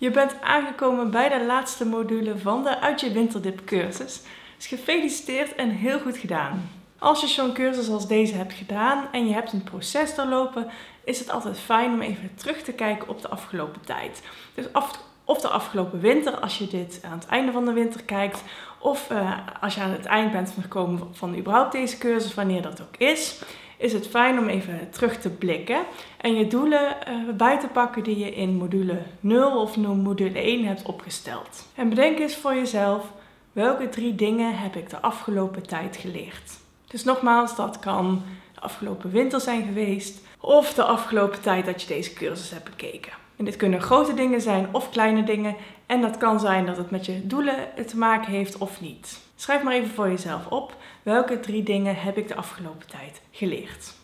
Je bent aangekomen bij de laatste module van de Uit je Winterdip cursus. Dus gefeliciteerd en heel goed gedaan. Als je zo'n cursus als deze hebt gedaan en je hebt een proces doorlopen, is het altijd fijn om even terug te kijken op de afgelopen tijd. Dus of de afgelopen winter, als je dit aan het einde van de winter kijkt, of uh, als je aan het eind bent gekomen van überhaupt deze cursus, wanneer dat ook is is het fijn om even terug te blikken en je doelen uh, bij te pakken die je in module 0 of module 1 hebt opgesteld. En bedenk eens voor jezelf, welke drie dingen heb ik de afgelopen tijd geleerd? Dus nogmaals, dat kan afgelopen winter zijn geweest of de afgelopen tijd dat je deze cursus hebt bekeken. En dit kunnen grote dingen zijn of kleine dingen. En dat kan zijn dat het met je doelen te maken heeft of niet. Schrijf maar even voor jezelf op welke drie dingen heb ik de afgelopen tijd geleerd.